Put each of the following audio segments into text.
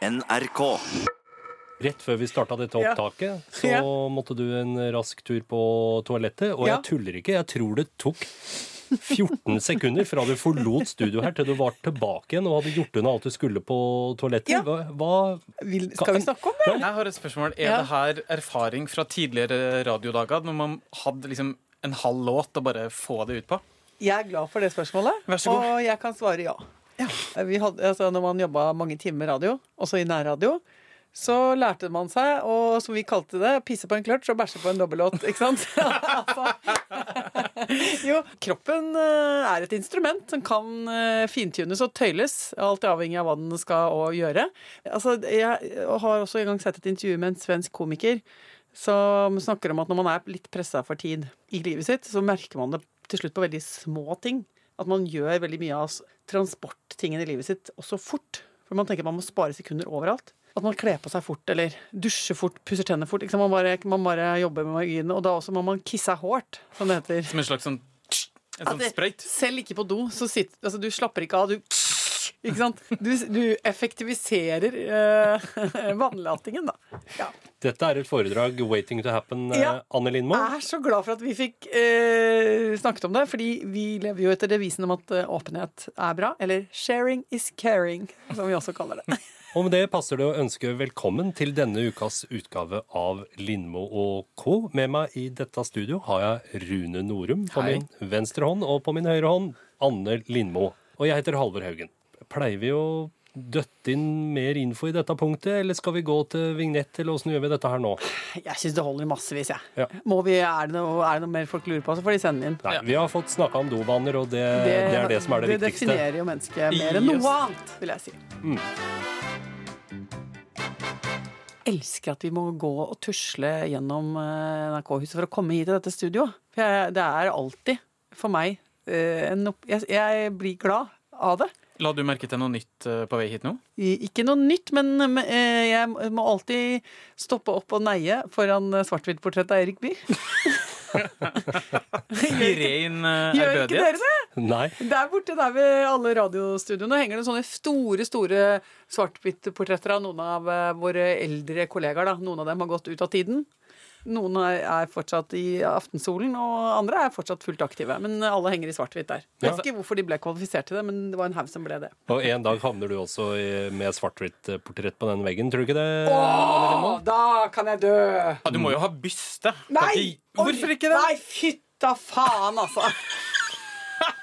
NRK. Rett før vi starta dette Ja. opptaket, så Ja. måtte du en rask tur på toalettet. Og Ja. jeg tuller ikke, jeg tror det tok 14 sekunder fra du forlot studio her til du var tilbake igjen og hadde gjort unna alt du skulle på toalettet. Ja. Hva, hva Vil, skal vi snakke om det? Jeg har et spørsmål. Er Ja. det her erfaring fra tidligere radiodager, når man hadde liksom en halv låt å bare få det ut på? Jeg er glad for det spørsmålet, Vær så god. og jeg kan svare ja. Hadde, altså, når man jobba mange timer radio, også i nærradio, så lærte man seg å, som vi kalte det, pisse på en kløtsj og bæsje på en dobbellåt. Ikke sant? altså, jo, kroppen eh, er et instrument som kan eh, fintunes og tøyles, alt avhengig av hva den skal gjøre. Altså, jeg har også en gang sett et intervju med en svensk komiker som snakker om at når man er litt pressa for tid i livet sitt, så merker man det til slutt på veldig små ting. At man gjør veldig mye av transporttingene i livet sitt også fort. For man tenker man må spare sekunder overalt. At man kler på seg fort, eller dusjer fort, pusser tennene fort. Man, bare, man bare jobber med marginene. Og da også må man kisse hårdt, som det heter. Som en slags sånn en sånn sprøyt? Selv ikke på do, så sitter altså, Du slapper ikke av, du Ikke sant? Du, du effektiviserer eh, vannlatingen, da. Ja. Dette er et foredrag waiting to happen, eh, Ja. Anne Lindmo. Jeg er så glad for at vi fikk eh, snakket om det, fordi vi lever jo etter devisen om at eh, åpenhet er bra. Eller 'sharing is caring', som vi også kaller det. Og med det passer det å ønske velkommen til denne ukas utgave av Lindmo og co. Med meg i dette studio har jeg Rune Norum på Hei. min venstre hånd, og på min høyre hånd Anne Lindmo. Og jeg heter Halvor Haugen. Pleier vi å døtte inn mer info i dette punktet, eller skal vi gå til vignett, eller åssen gjør vi dette her nå? Jeg syns det holder massevis, jeg. Ja. Må vi, er, det noe, er det noe mer folk lurer på, så får de sende inn. Nei, Vi har fått snakka om dovaner, og det, det, er det som er det, det viktigste. definerer jo mennesket mer enn noe annet, vil jeg si. Mm. Elsker at vi må gå og tusle gjennom eh, NRK-huset for å komme hit til dette studioet. For jeg, det er alltid, for meg, eh, en opp... Jeg, jeg blir glad av det. La du merke til noe nytt eh, på vei hit nå? Ikke noe nytt, men eh, jeg må alltid stoppe opp og neie foran eh, svart-hvitt-portrettet av Erik Bye. I ren ærbødighet? Gjør ikke dere det? Nei. Der borte der ved alle radiostudioene henger det sånne store store svart-hvitt-portretter av noen av våre eldre kollegaer. Da. Noen av dem har gått ut av tiden. Noen er, fortsatt i Aftensolen, og andre er fortsatt fullt aktive. Men alle henger i svart-hvitt der. Jeg Ja. vet ikke hvorfor de ble kvalifisert til det, men det var en haug som ble det. Og en dag havner du også med svart-hvitt-portrett på den veggen, tror du ikke det? Åh, da kan jeg dø! Ja, du må jo ha byste. Nei! Ikke- Hvorfor ikke det? Nei, fytta faen, altså!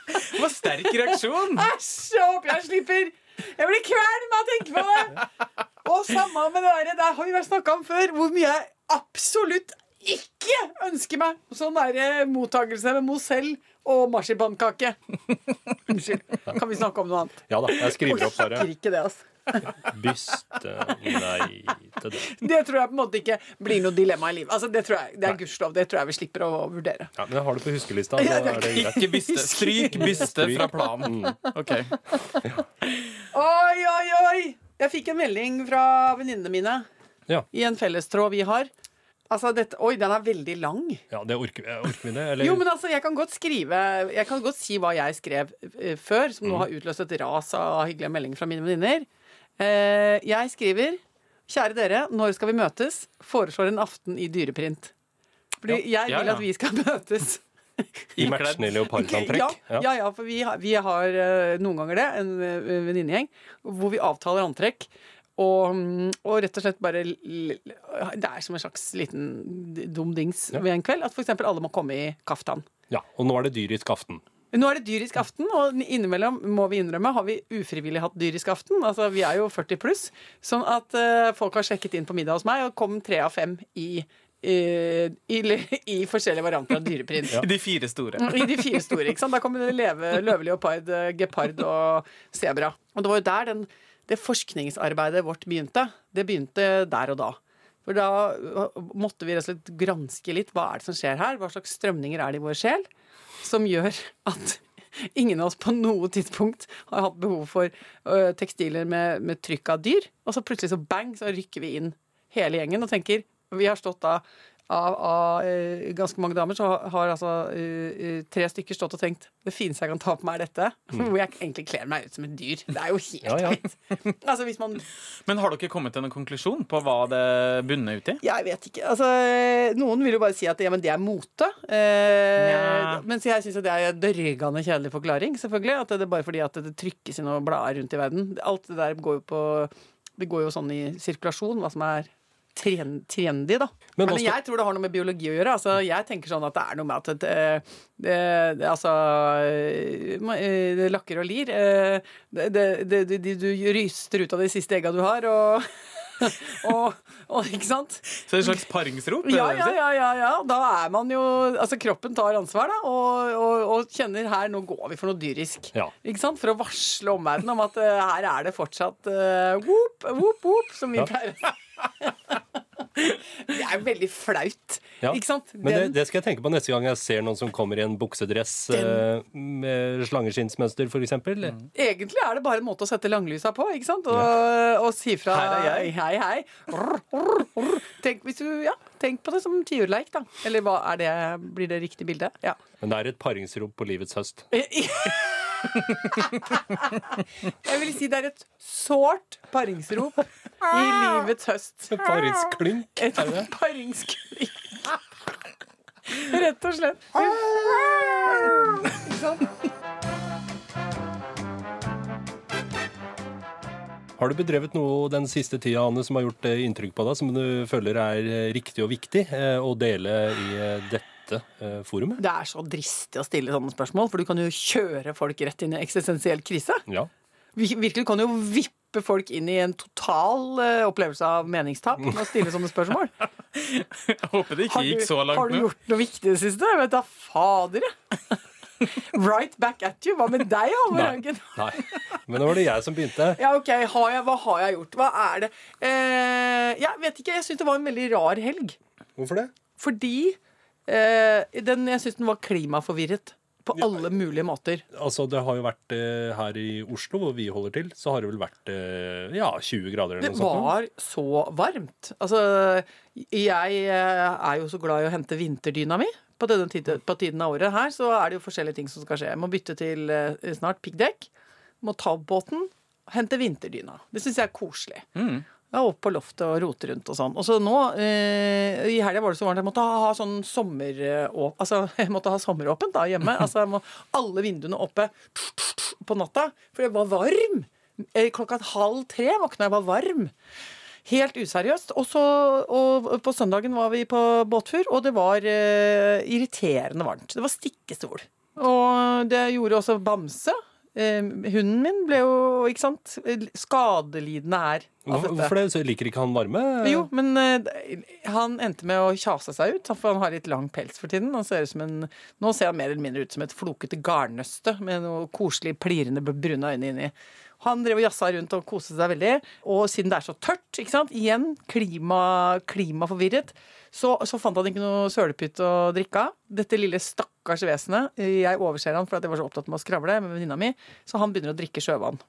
Det var sterk reaksjon. Æsj, jeg håper jeg slipper. Jeg blir kvalm av å tenke på det. Og samme med det der, det har vi vel snakka om før, hvor mye jeg absolutt ikke ønsker meg sånn der mottakelse med Mozell og marsipankake. Unnskyld. Kan vi snakke om noe annet? Ja da, jeg skriver opp bare. Orker ikke det, altså. Byste Nei til det. Det tror jeg på en måte ikke blir noe dilemma i livet. Altså, det, tror jeg, det er gudskjelov. Det tror jeg vi slipper å vurdere. Ja, men jeg har det på huskelista, så er det greit. Ikke byste. Stryk byste fra planen. OK. Oi, oi, oi! Jeg fikk en melding fra venninnene mine Ja. i en fellestråd vi har. Altså, dette, oi, den er veldig lang. Ja, det orker, orker vi det? Eller? Jo, men altså, jeg kan godt skrive Jeg kan godt si hva jeg skrev eh, før, som nå har utløst et ras av hyggelige meldinger fra mine venninner. Eh, jeg skriver Kjære dere, når skal vi møtes? Foreslår en aften i dyreprint. Fordi jeg vil ja. at vi skal møtes. I matchende leopardantrekk? Ja, ja, ja, for vi har, vi har eh, noen ganger det, en eh, venninnegjeng, hvor vi avtaler antrekk. Og, mm, og rett og slett bare Det er som en slags liten dum dings Ja. ved en kveld. At f.eks. alle må komme i kaftan. Ja, og nå er det dyrisk aften. Nå er det dyrisk aften, og innimellom må vi innrømme, har vi ufrivillig hatt dyrisk aften. Altså, Vi er jo 40 pluss. Sånn at uh, folk har sjekket inn på middag hos meg, og kom tre av fem i, i, i, i forskjellige varianter av dyreprint. De fire store. I de fire store. ikke sant? Da kommer det leve, løve, leopard, eh, gepard og sebra. Og det var jo der den, det forskningsarbeidet vårt begynte. Det begynte der og da. For da eh, måtte vi rett og slett granske litt hva er det som skjer her. Hva slags strømninger er det i vår sjel som gjør at ingen av oss på noe tidspunkt har hatt behov for ø, tekstiler med, med trykk av dyr. Og så plutselig så bang, så rykker vi inn hele gjengen og tenker Vi har stått da av, av uh, ganske mange damer, så har, altså uh, tre stykker stått og tenkt det fineste jeg kan ta på meg, er dette. Hvor jeg egentlig kler meg ut som et dyr. Det er jo helt Ja, ja. Altså, man Men har dere kommet til noen konklusjon på hva det bunner ut i? Jeg vet ikke. Altså, noen vil jo bare si at ja, men det er mote. Uh, mens jeg syns det er en dørgende kjedelig forklaring, selvfølgelig. At det er bare fordi at det trykkes i noen blader rundt i verden. Alt det der går jo på Det går jo sånn i sirkulasjon, hva som er trendy, da. Men Men, jeg tror det har noe med biologi å gjøre. Altså, jeg tenker sånn at det er noe med at det, det, det, altså eh, eh, det lakker og lir. eh, Det, du ryster ut av de siste egga du har, og, og, og Ikke sant? Så det er et slags paringsrop? Ja, ja, ja, ja, ja. Da er man jo Altså, kroppen tar ansvar, da, og, og, og kjenner her Nå går vi for noe dyrisk. Ja. Ikke sant? For å varsle omverdenen om at uh, her er det fortsatt uh, whoop, whoop, whoop, som vi Ja. pleier. Det er veldig flaut. Ja. Ikke sant? Men det, det skal jeg tenke på neste gang jeg ser noen som kommer i en buksedress uh, med slangeskinnsmønster, f.eks. eksempel Egentlig er det bare en måte å sette langlysa på, ikke sant? Og, og si fra. Hei, hei. Rr, rr, rr. Tenk, hvis du, ja, tenk på det som tiurleik, da. Eller hva er det, blir det riktig bilde? Ja. Men det er et paringsrop på livets høst. Jeg vil si det er et sårt paringsrop i livets høst. Paringsklynk? Et paringsklynk. Rett og slett. Sånn. Har du bedrevet noe den siste tida Anne, som har gjort eh, inntrykk på deg, som du føler er eh, riktig og viktig eh, å dele i eh, dette eh, forumet? Det er så dristig å stille sånne spørsmål, for du kan jo kjøre folk rett inn i eksistensiell krise. Ja. Vir- Virkelig, du kan jo vippe folk inn i en total eh, opplevelse av meningstap med å stille sånne spørsmål. Jeg håper det ikke Har du, gikk så har langt du gjort noe viktig i det siste? Jeg vet da fader, jeg. Right back at you. Hva med deg, Halvor. Haugen? Nei. Men nå var det jeg som begynte. Ja, ok, har jeg, Hva har jeg gjort? Hva er det? Eh, jeg vet ikke. Jeg syns det var en veldig rar helg. Hvorfor det? Fordi den, jeg syns den var klimaforvirret. På alle mulige måter. Altså, Det har jo vært eh, her i Oslo, hvor vi holder til, så har det vel vært eh, ja, 20 grader eller Det noe sånt. Det var så varmt. Altså, jeg eh, er jo så glad i å hente vinterdyna mi. På denne tiden, på tiden av året her så er det jo forskjellige ting som skal skje. Jeg må bytte til eh, snart piggdekk. Må ta opp båten. Hente vinterdyna. Det syns jeg er koselig. Mm. Ja, opp på loftet og rote rundt og sånn. Og så nå, eh, i helga var det så varmt, jeg måtte ha, sånn sommeråp, å- Altså, jeg måtte ha sommeråpent da hjemme. Altså, jeg må, alle vinduene oppe på natta, for jeg var varm. Eh, Klokka halv tre våkna jeg, var varm. Helt useriøst. Og, så, og på søndagen var vi på båttur, og det var eh, irriterende varmt. Det var stikkestol. Og det gjorde også Bamse. Eh, hunden min ble jo, ikke sant, skadelidende her Hvorfor, det? Så liker ikke han varme? Jo, men eh, han endte med å kjase seg ut, for han har litt lang pels for tiden. Han ser ut som en, nå ser han mer eller mindre ut som et flokete garnnøste med noe koselig plirrende brune øyne inni. Han drev og jazza rundt og koste seg veldig. Og siden det er så tørt, ikke sant, igjen klima, klimaforvirret, så, så fant han ikke noe sølepytt å drikke av. Dette lille stakkars vesenet. Jeg overser han for at jeg var så opptatt med å skravle med venninna mi, så han begynner å drikke sjøvann.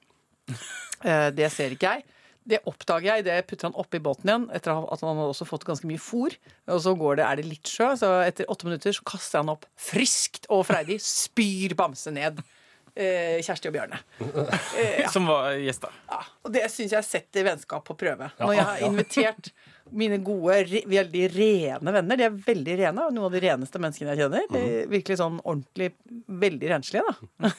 Eh, Det ser ikke jeg. Det oppdager jeg, det putter han oppi båten igjen etter at han hadde også fått ganske mye fôr. Og så går det, er det litt sjø, så etter åtte minutter så kaster han opp friskt og freidig, spyr Bamse ned. Eh, Kjersti og Bjarne. Som var gjester. Ja, og det syns jeg setter vennskap på prøve. Ja, Når jeg har invitert mine gode, re, veldig rene venner. De er veldig rene, og noen av de reneste menneskene jeg kjenner. De er virkelig sånn ordentlig veldig renslige, da.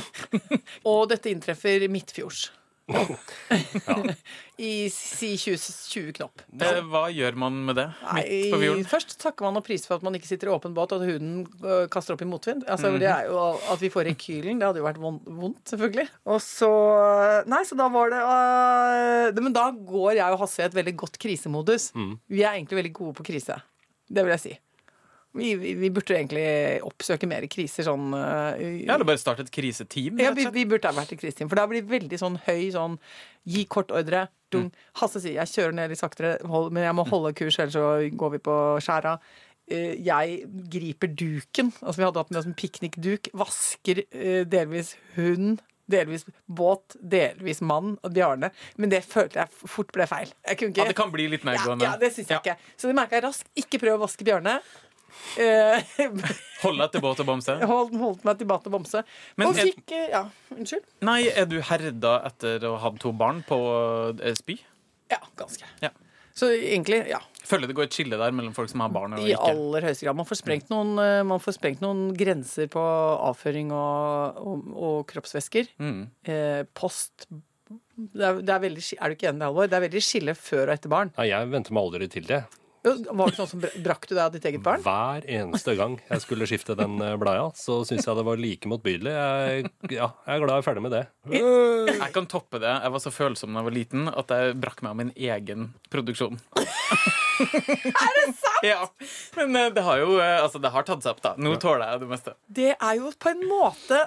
og dette inntreffer midtfjords. I si 20, 20 knopp. Eh, Hva gjør man med det? Midt på Nei, først takker man og priser for at man ikke sitter i åpen båt, og at huden uh, kaster opp i motvind. Altså, mm. Det er jo At vi får rekylen, det hadde jo vært vondt, selvfølgelig. Og så Nei, så da var det uh, det- Men da går jeg og Hasse i et veldig godt krisemodus. Mm. Vi er egentlig veldig gode på krise. Det vil jeg si. Vi, vi, burde egentlig oppsøke mer kriser sånn uh, Ja, eller bare starte et kriseteam? ja, vi, vi burde ha vært i kriseteam. For da blir det veldig sånn høy sånn Gi kort ordre. Dung. Hasse sier jeg kjører ned litt saktere, hold, men jeg må holde kurs, ellers så går vi på skjæra. Eh, Jeg griper duken. Altså Vi hadde hatt med oss en piknikduk. Vasker eh, delvis hund delvis båt, delvis mann og Bjarne. Men det følte jeg fort ble feil. Jeg kunne ikke Ja, det kan bli litt ja, ja, det syns jeg ikke. Så det merka jeg raskt. Ikke prøv å vaske Bjarne. Eh, Hold deg til båt og bamse. Hold, holdt meg til båt og bamse. Men og er- fikk eh, Ja, unnskyld. Nei, er du herda etter å ha hatt to barn på eh, spy? Ja, ganske. Ja. Så egentlig, ja. Føler det går et skille der mellom folk som har barn og I ikke? aller høyeste grad. Man får sprengt noen, eh, man får sprengt noen grenser på avføring og, og, og kroppsvæsker. Mm. Eh, post det er, det er, veldig, er du ikke enig, Halvor? Det er veldig skille før og etter barn. Ja, jeg venter meg aldri til det. Var det sånn som br- Brakk du deg av ditt eget barn? Hver eneste gang jeg skulle skifte den eh, bleia, så syns jeg det var like motbydelig. Jeg, ja, jeg er glad jeg er ferdig med det. Jeg kan toppe det. Jeg var så følsom da jeg var liten at jeg brakk meg av min egen produksjon. er det sant?! Ja. Men eh, det har jo eh, altså, det har tatt seg opp, da. Nå tåler jeg det meste. Det er jo på en måte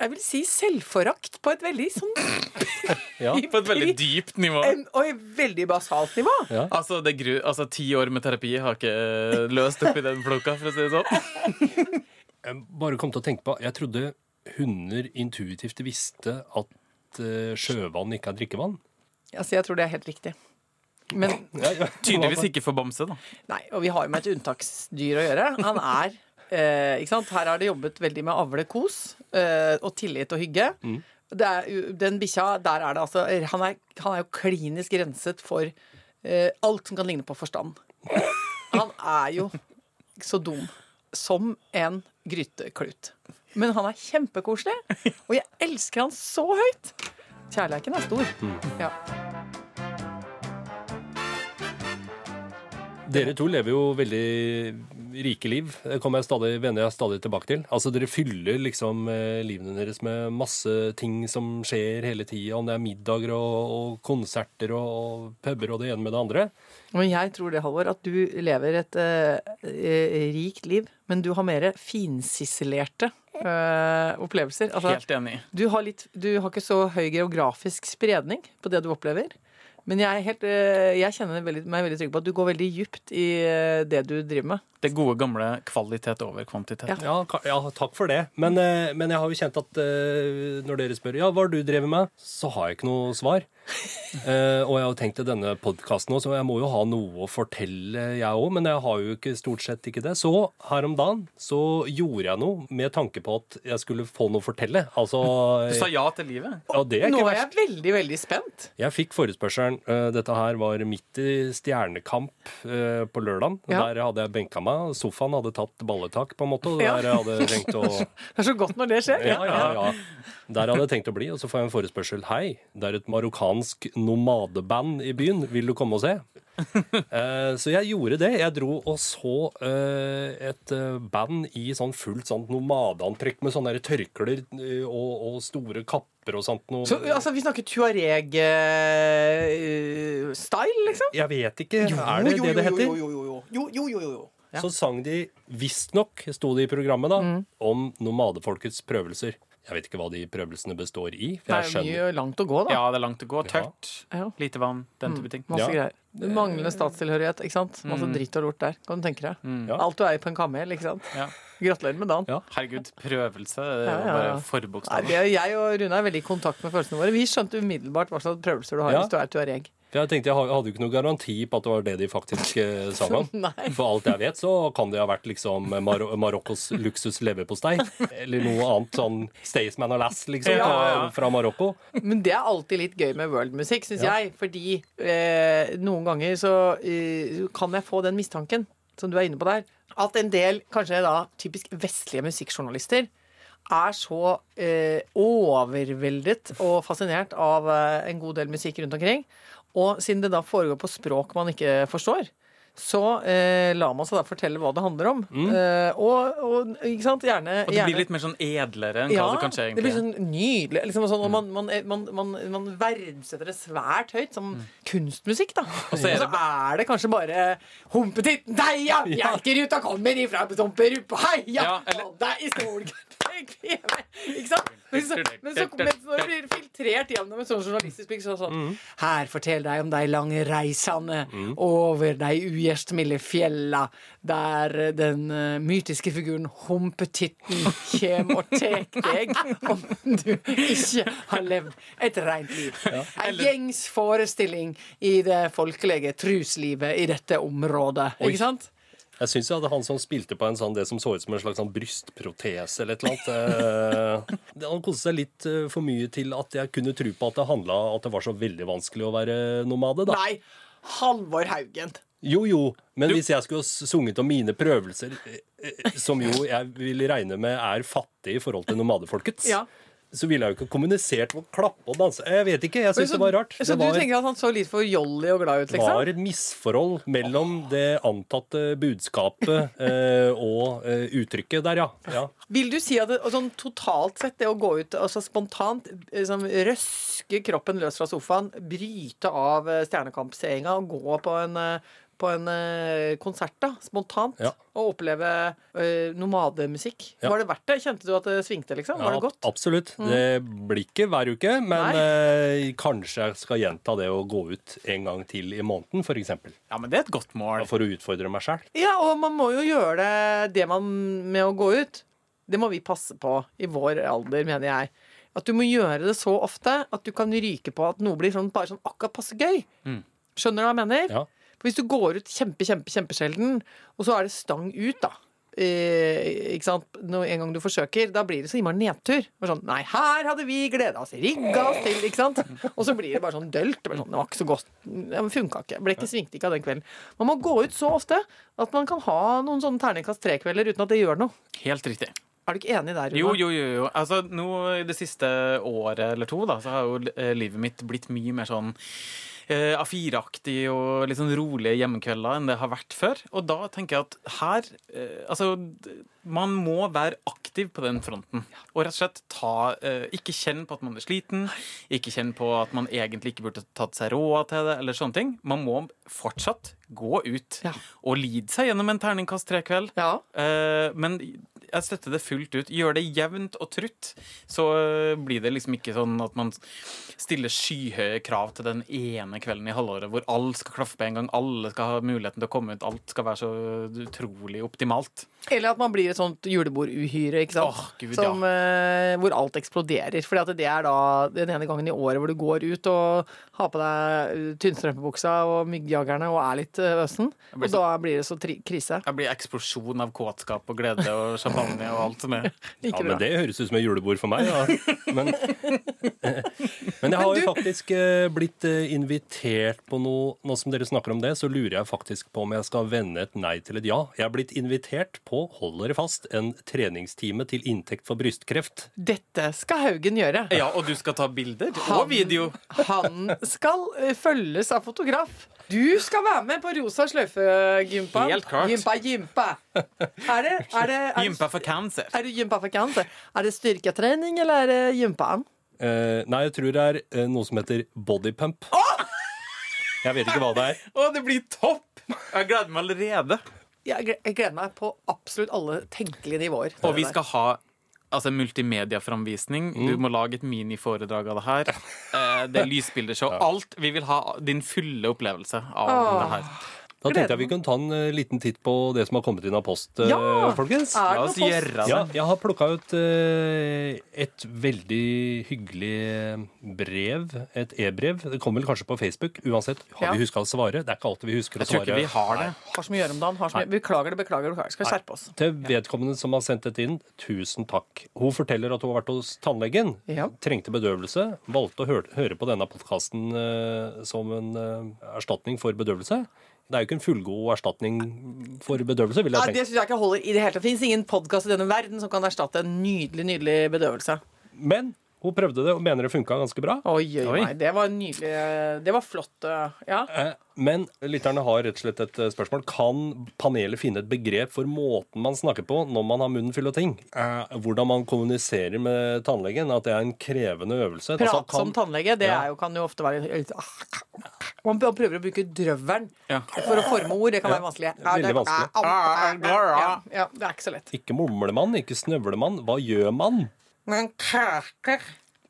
jeg vil si selvforakt på et veldig sånn Ja. På et veldig dypt nivå. en, Og et veldig basalt nivå. Altså, det gru, altså, Ti år med terapi har ikke eh, løst opp i den floka, for å si det sånn. Jeg bare kom til å tenke på Jeg trodde hunder intuitivt visste at eh, sjøvann ikke er drikkevann. Altså, jeg tror det er helt riktig. Men Ja, ja. Tydeligvis ikke for bamse, da. Nei, og vi har jo med et unntaksdyr å gjøre. Han er eh, ikke sant? Her har det jobbet veldig med avle kos eh, og tillit og hygge. Det er, den bikkja, der er det altså Han er, han er jo klinisk renset for eh, alt som kan ligne på forstand. Han er jo så dum som en gryteklut. Men han er kjempekoselig, og jeg elsker han så høyt. Kjærleiken er stor. Ja. Dere to lever jo veldig rike liv. Det kommer jeg stadig, vender jeg stadig tilbake til. Altså Dere fyller liksom eh, livene deres med masse ting som skjer hele tida. Om det er middager og, og konserter og, og puber og det ene med det andre. Men jeg tror det, Halvor, at du lever et eh, eh, rikt liv, men du har mer finsisselerte eh, opplevelser. Altså, Helt enig. du, har litt, du har ikke så høy geografisk spredning på det du opplever. Men jeg, er helt, eh, jeg kjenner veldig, meg veldig trygg på at du går veldig dypt i eh, det du driver med. Det gode, gamle kvalitet over kvantitet. Ja. Ja, ja takk for det. Men, eh, men jeg har jo kjent at når dere spør ja, hva har du drevet med, så har jeg ikke noe svar. Eh, og jeg har jo tenkt til denne podkasten òg, så jeg må jo ha noe å fortelle, jeg òg. Men jeg har jo ikke stort sett ikke det. Så her om dagen så gjorde jeg noe med tanke på at jeg skulle få noe å fortelle. Altså Du sa ja til livet. Ja, det er Nå ikke er verst. jeg veldig, veldig spent. Jeg fikk forespørselen. Uh, Dette her var midt i Stjernekamp uh, på lørdag. Ja. Der hadde jeg benka meg. Sofaen hadde tatt balletak, på en måte. Og Ja. der jeg hadde tenkt å Det er så godt når det skjer. Ja, ja, ja. Der hadde jeg tenkt å bli, og så får jeg en forespørsel. Hei, det er et marokkansk nomadeband i byen. Vil du komme og se? Eh, så jeg gjorde det. Jeg dro og så eh, et eh, band i sånn fullt sånn nomadeantrekk med sånne tørklær og, og store kapper og sånt noe. Så altså, vi snakker Tuareg-style, liksom? Jeg vet ikke. er det det det heter? Jo, jo, jo. jo, jo, jo, jo. Ja. Så sang de visstnok, sto det i programmet, da, om nomadefolkets prøvelser. Jeg vet ikke hva de prøvelsene består i. Det For er jeg jo skjønner mye langt å gå, da. Ja, det er langt å gå. Tørt. Ja. Lite vann. Den type ting. Masse Ja. greier. Manglende statstilhørighet. ikke sant? Masse dritt og lort der. Kan du tenke deg. Ja. Alt du eier på en kamel. ikke sant? Ja. Gratulerer med dagen. Ja. Herregud, prøvelse. Det Ja, er jo ja, ja. bare Nei, jeg og Rune er veldig i kontakt med følelsene våre. Vi skjønte umiddelbart hva slags prøvelser du har Ja. hvis du er tuareg. Jeg tenkte jeg hadde jo ikke noen garanti på at det var det de faktisk sa sang om. For alt jeg vet, så kan det ha vært liksom Mar Marokkos luksus leverpostei. Eller noe annet sånn Staysman Alas, liksom, Ja, ja, fra- fra Marokko. Men det er alltid litt gøy med worldmusikk, syns Ja. jeg. Fordi eh, noen ganger så eh, kan jeg få den mistanken, som du er inne på der, at en del kanskje da typisk vestlige musikkjournalister er så eh, overveldet og fascinert av eh, en god del musikk rundt omkring. Og siden det da foregår på språk man ikke forstår, så eh, lar man seg da fortelle hva det handler om. Eh, og, og ikke sant, gjerne, Og det blir litt mer sånn edlere enn hva det kanskje det blir sånn nydelig. Liksom, sånn, og man, man, man, man, man verdsetter det svært høyt som kunstmusikk, da. Og så er det er det kanskje bare Humpetitten deia, Bjerkeruta kommer ifra Tomperupa, heia Ja, eller- det er i bekvemme. Ikke sant? Men så, men så men når det blir filtrert gjennom et sånt journalistisk blikk, så sånn mm. Her forteller de om de lange reisene over de ugjestmilde fjella, der den eh, mytiske figuren Humpetitten kjem og tek deg om du ikke har levd et rent liv. En gjengs forestilling i det folkelige truslivet i dette området. Oi. Ikke sant? Jeg syns jeg hadde han som spilte på en sånn, det som så ut som en slags sånn brystprotese eller et eller annet eh, Han koste seg litt eh, for mye til at jeg kunne tro på at det handla at det var så veldig vanskelig å være nomade. da. Nei, Halvor Haugen. Jo, jo, men hvis jeg skulle sunget om mine prøvelser, eh, som jo jeg vil regne med er fattig i forhold til nomadefolkets, Ja. Så ville jeg jo ikke kommunisert å klappe og danse. Jeg vet ikke, jeg syns det var rart. Så Det du tenker at han så litt for jolly og glad ut, liksom? var liksom? et misforhold mellom det antatte budskapet eh, og eh, uttrykket der, ja. ja. Vil du si at det, sånn totalt sett, det å gå ut altså spontant, liksom, røske kroppen løs fra sofaen, bryte av eh, Stjernekamp-seeringa og gå på en, eh, på en eh, konsert, da, spontant, Ja. og oppleve eh, nomademusikk, Ja. var det verdt det? Kjente du at det svingte, liksom? Var det godt? Mm. Absolutt. Det blir ikke hver uke, men eh, kanskje jeg skal gjenta det å gå ut en gang til i måneden, f.eks. Ja, men det er et godt mål. For å utfordre meg sjøl. Ja, og man må jo gjøre det, det man med å gå ut. Det må vi passe på i vår alder, mener jeg. At du må gjøre det så ofte at du kan ryke på at noe blir sånn, bare sånn akkurat passe gøy. Skjønner du hva jeg mener? Ja. For hvis du går ut kjempe, kjempe, kjempesjelden, og så er det stang ut, da. Eh, ikke sant? Når en gang du forsøker, da blir det så innmari nedtur. Sånn, Nei, her hadde vi gleda oss, rigga oss til, ikke sant? Og så blir det bare sånn dølt. Bare sånn, det var ikke så godt. Det funka ikke. Ble ikke svingt ikke av den kvelden. Man må gå ut så ofte at man kan ha noen sånne terningkast tre-kvelder uten at det gjør noe. Helt riktig. Er du ikke enig der, Runa? Jo, jo, jo. jo. Altså, nå I det siste året eller to da, så har jo eh, livet mitt blitt mye mer sånn eh, A4-aktig og litt sånn rolige hjemmekvelder enn det har vært før. Og da tenker jeg at her eh, Altså, man må være aktiv på den fronten. Og rett og slett ta eh, Ikke kjenn på at man er sliten. Ikke kjenn på at man egentlig ikke burde tatt seg råd til det, eller sånne ting. Man må fortsatt gå ut Ja. og lide seg gjennom en terningkast tre-kveld. Ja. Uh, men jeg støtter det fullt ut. Gjør det jevnt og trutt, så eh, blir det liksom ikke sånn at man stiller skyhøye krav til den ene kvelden i halvåret hvor alle skal klaffe på en gang, alle skal ha muligheten til å komme ut, alt skal være så utrolig optimalt. Eller at man blir et sånt juleborduhyre, ikke sant? Åh, Gud, Som, eh, hvor alt eksploderer. For det er da den ene gangen i året hvor du går ut og har på deg eh, tynnstrømpebuksa og myggjagerne og er litt eh, øsen. blir Og da blir det så tri krise. Det blir eksplosjon av kåtskap og glede og champagne og alt som er. Ja, men Det høres ut som et julebord for meg. Ja. Men, men jeg har jo faktisk blitt invitert på noe Nå som dere snakker om det, så lurer jeg faktisk på om jeg skal vende et nei til et ja. Jeg har blitt invitert på, hold dere fast, en treningstime til inntekt for brystkreft. Dette skal Haugen gjøre. Ja, og du skal ta bilder Han- og video. Han skal eh, følges av fotograf. Du skal være med på rosa sløyfe-gympa. Helt klart. Gympa, gympa. Er det, er det, er Gympa for cancer. Er det gympa for cancer? Er det styrketrening, eller er det gympaen? Uh, nei, jeg tror det er uh, noe som heter bodypump. Jeg vet ikke hva det er. Å, det blir topp! Jeg gleder meg allerede. Jeg jeg gleder meg på absolutt alle tenkelige nivåer. Og vi skal ha altså, multimediaframvisning. Du må lage et miniforedrag av det her. Eh, det er lysbildeshow. Alt. Vi vil ha din fulle opplevelse av Åh. det her. Da tenkte jeg vi kunne ta en eh, liten titt på det som har kommet inn av post, eh, Ja! folkens. Er La det oss post? gjøre det. Ja, jeg har plukka ut eh, et veldig hyggelig brev. Et e-brev. Det kommer vel kanskje på Facebook. Uansett, har Ja. vi huska å svare? Det er ikke alltid vi husker å svare. Jeg tror ikke vi har det. Har så mye å gjøre om dagen. Har så mye. Beklager det, beklager, det. Skal vi skjerpe oss. Til vedkommende som har sendt dette inn, tusen takk. Hun forteller at hun har vært hos tannlegen, Ja. trengte bedøvelse, valgte å høre, høre på denne podkasten som en uh, erstatning for bedøvelse. Det er jo ikke en fullgod erstatning for bedøvelse, vil jeg det tenke. syns jeg ikke holder i det hele tatt. Det fins ingen podkast i denne verden som kan erstatte en nydelig, nydelig bedøvelse. Men Hun prøvde det og mener det funka ganske bra. Oi, oi, Oi. nei. Det var nydelig. Det var flott. uh, Ja. Eh, Men lytterne har rett og slett et eh, spørsmål. Kan panelet finne et begrep for måten man snakker på når man har munnen full av ting? Eh, Hvordan man kommuniserer med tannlegen? At det er en krevende øvelse. Prat Altså, kan- som tannlege, det Ja. er jo, kan jo ofte være litt Man prøver å bruke drøvelen Ja. for å forme ord. Det kan være vanskelig. Ja, Veldig det- vanskelig. Ja, ja, det er ikke så lett. Ikke mumler man, ikke snøvler man. Hva gjør man? Man kraker.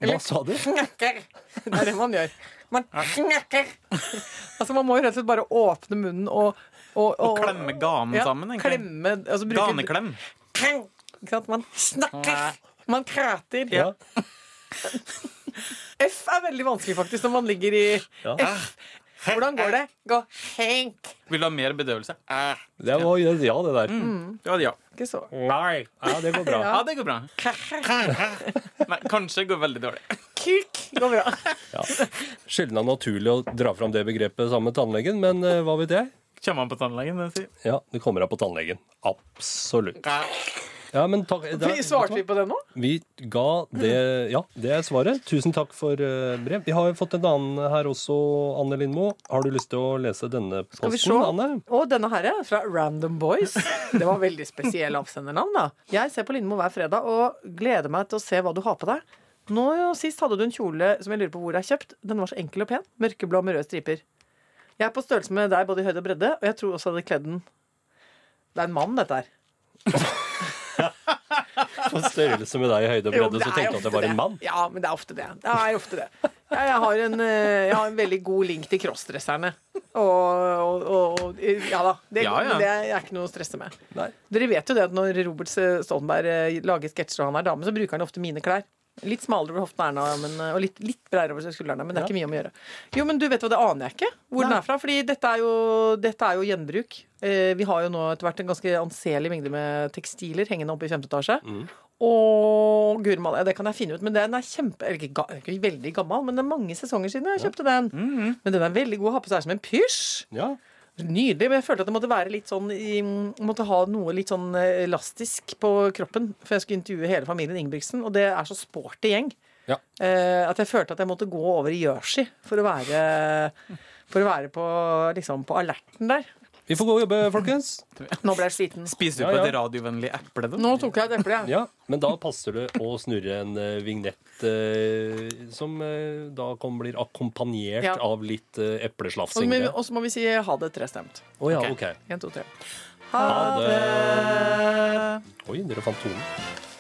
Hva sa du? Knekker. Det er det man gjør. Man knekker. Altså, man må jo rett og slett bare åpne munnen og Og, Og klemme ganen ja, sammen, egentlig. Klemme, altså bruke Ganeklem. Ikke sant? Man snakker. Man prater. Ja. F er veldig vanskelig, faktisk, når man ligger i Ja. F. Hvordan går det? Gå henk. Vil du ha mer bedøvelse? Det var ja, det der. Ja, ja. Ikke så. Nei. Ja, det går bra. Ja. ja, det går bra. Nei, kanskje går veldig dårlig. Kuk går bra. Ja. Sjelden er naturlig å dra fram det begrepet sammen med tannlegen, men eh, hva vet jeg? Kommer han på tannlegen? det sier? Ja, det kommer han på tannlegen. Absolutt. Ja, men takk det, Vi Svarte vi på det nå? Vi ga det Ja, det er svaret. Tusen takk for eh, brev. Vi har jo fått en annen her også, Anne Lindmo. Har du lyst til å lese denne Skal vi posten, se? Anne? Og denne her er fra Random Boys. Det var veldig spesiell avsendernavn. da Jeg ser på Lindmo hver fredag og gleder meg til å se hva du har på deg. Nå Sist hadde du en kjole som jeg lurer på hvor er kjøpt. Den var så enkel og pen. Mørkeblå med røde striper. Jeg er på størrelse med deg både i høyde og bredde, og jeg tror også jeg hadde kledd den Det er en mann, dette her. På størrelse med deg i høyde og bredde, så tenkte du at det var en mann? Ja, men det er ofte det. Det er ofte det. Jeg, jeg, har, en, eh, jeg har en veldig god link til crossdresserne. Og, og, og Ja da. Det, Ja, ja. det er ikke noe å stresse med. Nei. Dere vet jo det at når Robert Stoltenberg eh, lager sketsjer og han er dame, så bruker han ofte mine klær. Litt smalere over hoften Erna, men, og litt, litt bredere over skuldrene, men det er ikke mye om å gjøre. Jo, men du vet hva, det aner jeg ikke hvor den er fra. Fordi dette er jo, dette er jo gjenbruk. Eh, vi har jo nå etter hvert en ganske anselig mengde med tekstiler hengende oppe i femte etasje. Mm. Og gurmal, ja, det kan jeg finne ut, men den er kjempe eller ikke, ikke veldig gammel, men det er mange sesonger siden jeg kjøpte den. Mm. Men den er veldig god å ha på seg som en pysj. Ja. Nydelig, men jeg følte at det måtte være litt sånn i, Måtte ha noe litt sånn eh, elastisk på kroppen. For jeg skulle intervjue hele familien Ingebrigtsen, og det er så sporty gjeng. Ja. Eh, at jeg følte at jeg måtte gå over i jersey for å være For å være på, liksom, på alerten der. Vi får gå og jobbe, folkens. Nå ble jeg sliten. Spiser du Ja, på ja. et radiovennlig eple? da? Nå tok jeg et eple, jeg. Ja, Men da passer det å snurre en uh, vignett eh, som eh, da kom, blir akkompagnert Ja. av litt uh, Og Og så må vi si ha det trestemt. Å ja, Ok. ok. Én, to, tre. Ha det. Oi, dere fant tonen.